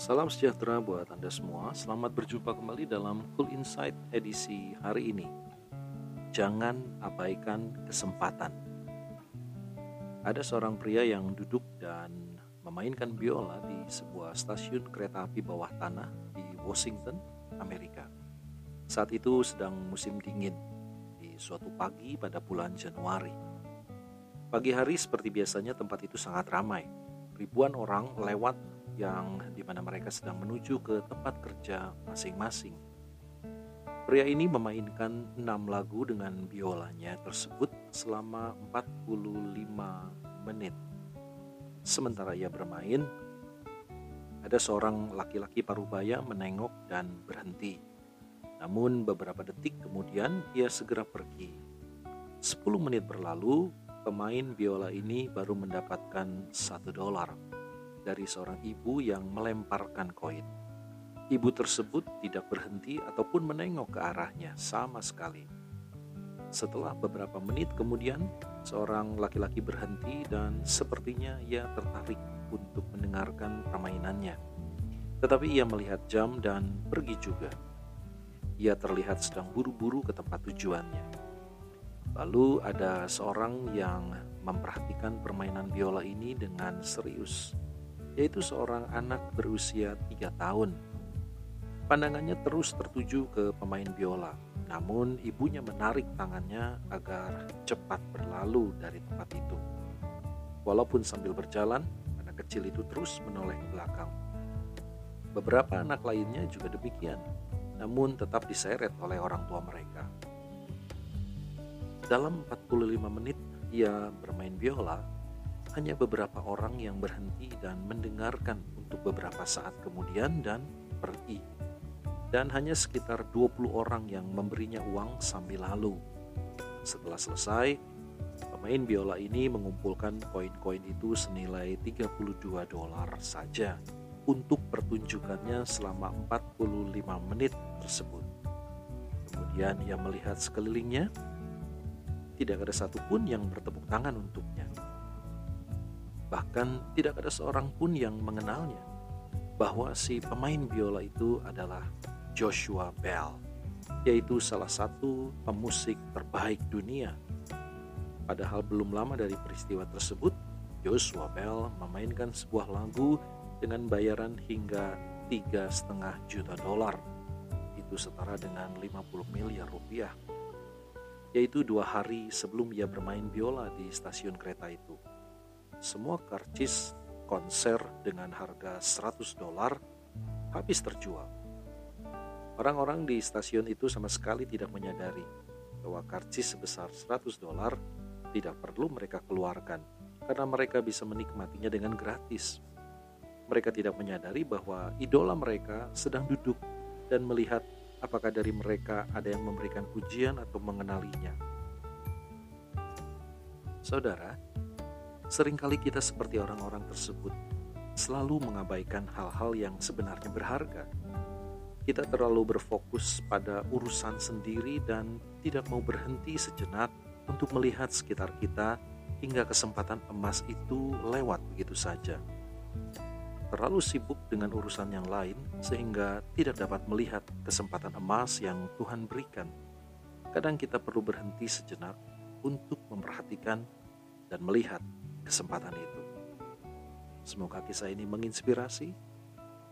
Salam sejahtera buat Anda semua. Selamat berjumpa kembali dalam Cool Insight edisi hari ini. Jangan abaikan kesempatan. Ada seorang pria yang duduk dan memainkan biola di sebuah stasiun kereta api bawah tanah di Washington, Amerika. Saat itu sedang musim dingin di suatu pagi pada bulan Januari. Pagi hari seperti biasanya tempat itu sangat ramai. Ribuan orang lewat yang di mana mereka sedang menuju ke tempat kerja masing-masing. Pria ini memainkan enam lagu dengan biolanya tersebut selama 45 menit. Sementara ia bermain, ada seorang laki-laki parubaya menengok dan berhenti. Namun beberapa detik kemudian ia segera pergi. 10 menit berlalu, pemain biola ini baru mendapatkan satu dolar dari seorang ibu yang melemparkan koin. Ibu tersebut tidak berhenti ataupun menengok ke arahnya sama sekali. Setelah beberapa menit kemudian, seorang laki-laki berhenti dan sepertinya ia tertarik untuk mendengarkan permainannya. Tetapi ia melihat jam dan pergi juga. Ia terlihat sedang buru-buru ke tempat tujuannya. Lalu ada seorang yang memperhatikan permainan biola ini dengan serius yaitu seorang anak berusia tiga tahun. Pandangannya terus tertuju ke pemain biola, namun ibunya menarik tangannya agar cepat berlalu dari tempat itu. Walaupun sambil berjalan, anak kecil itu terus menoleh ke belakang. Beberapa anak lainnya juga demikian, namun tetap diseret oleh orang tua mereka. Dalam 45 menit ia bermain biola, hanya beberapa orang yang berhenti dan mendengarkan untuk beberapa saat kemudian dan pergi. Dan hanya sekitar 20 orang yang memberinya uang sambil lalu. Setelah selesai, pemain biola ini mengumpulkan koin-koin itu senilai 32 dolar saja untuk pertunjukannya selama 45 menit tersebut. Kemudian ia melihat sekelilingnya, tidak ada satupun yang bertepuk tangan untuknya Bahkan tidak ada seorang pun yang mengenalnya bahwa si pemain biola itu adalah Joshua Bell, yaitu salah satu pemusik terbaik dunia. Padahal belum lama dari peristiwa tersebut, Joshua Bell memainkan sebuah lagu dengan bayaran hingga tiga setengah juta dolar. Itu setara dengan 50 miliar rupiah. Yaitu dua hari sebelum ia bermain biola di stasiun kereta itu semua karcis konser dengan harga 100 dolar habis terjual. Orang-orang di stasiun itu sama sekali tidak menyadari bahwa karcis sebesar 100 dolar tidak perlu mereka keluarkan karena mereka bisa menikmatinya dengan gratis. Mereka tidak menyadari bahwa idola mereka sedang duduk dan melihat apakah dari mereka ada yang memberikan pujian atau mengenalinya. Saudara, Seringkali kita seperti orang-orang tersebut, selalu mengabaikan hal-hal yang sebenarnya berharga. Kita terlalu berfokus pada urusan sendiri dan tidak mau berhenti sejenak untuk melihat sekitar kita hingga kesempatan emas itu lewat begitu saja. Terlalu sibuk dengan urusan yang lain sehingga tidak dapat melihat kesempatan emas yang Tuhan berikan. Kadang kita perlu berhenti sejenak untuk memperhatikan dan melihat kesempatan itu. Semoga kisah ini menginspirasi.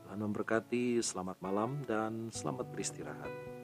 Tuhan memberkati, selamat malam, dan selamat beristirahat.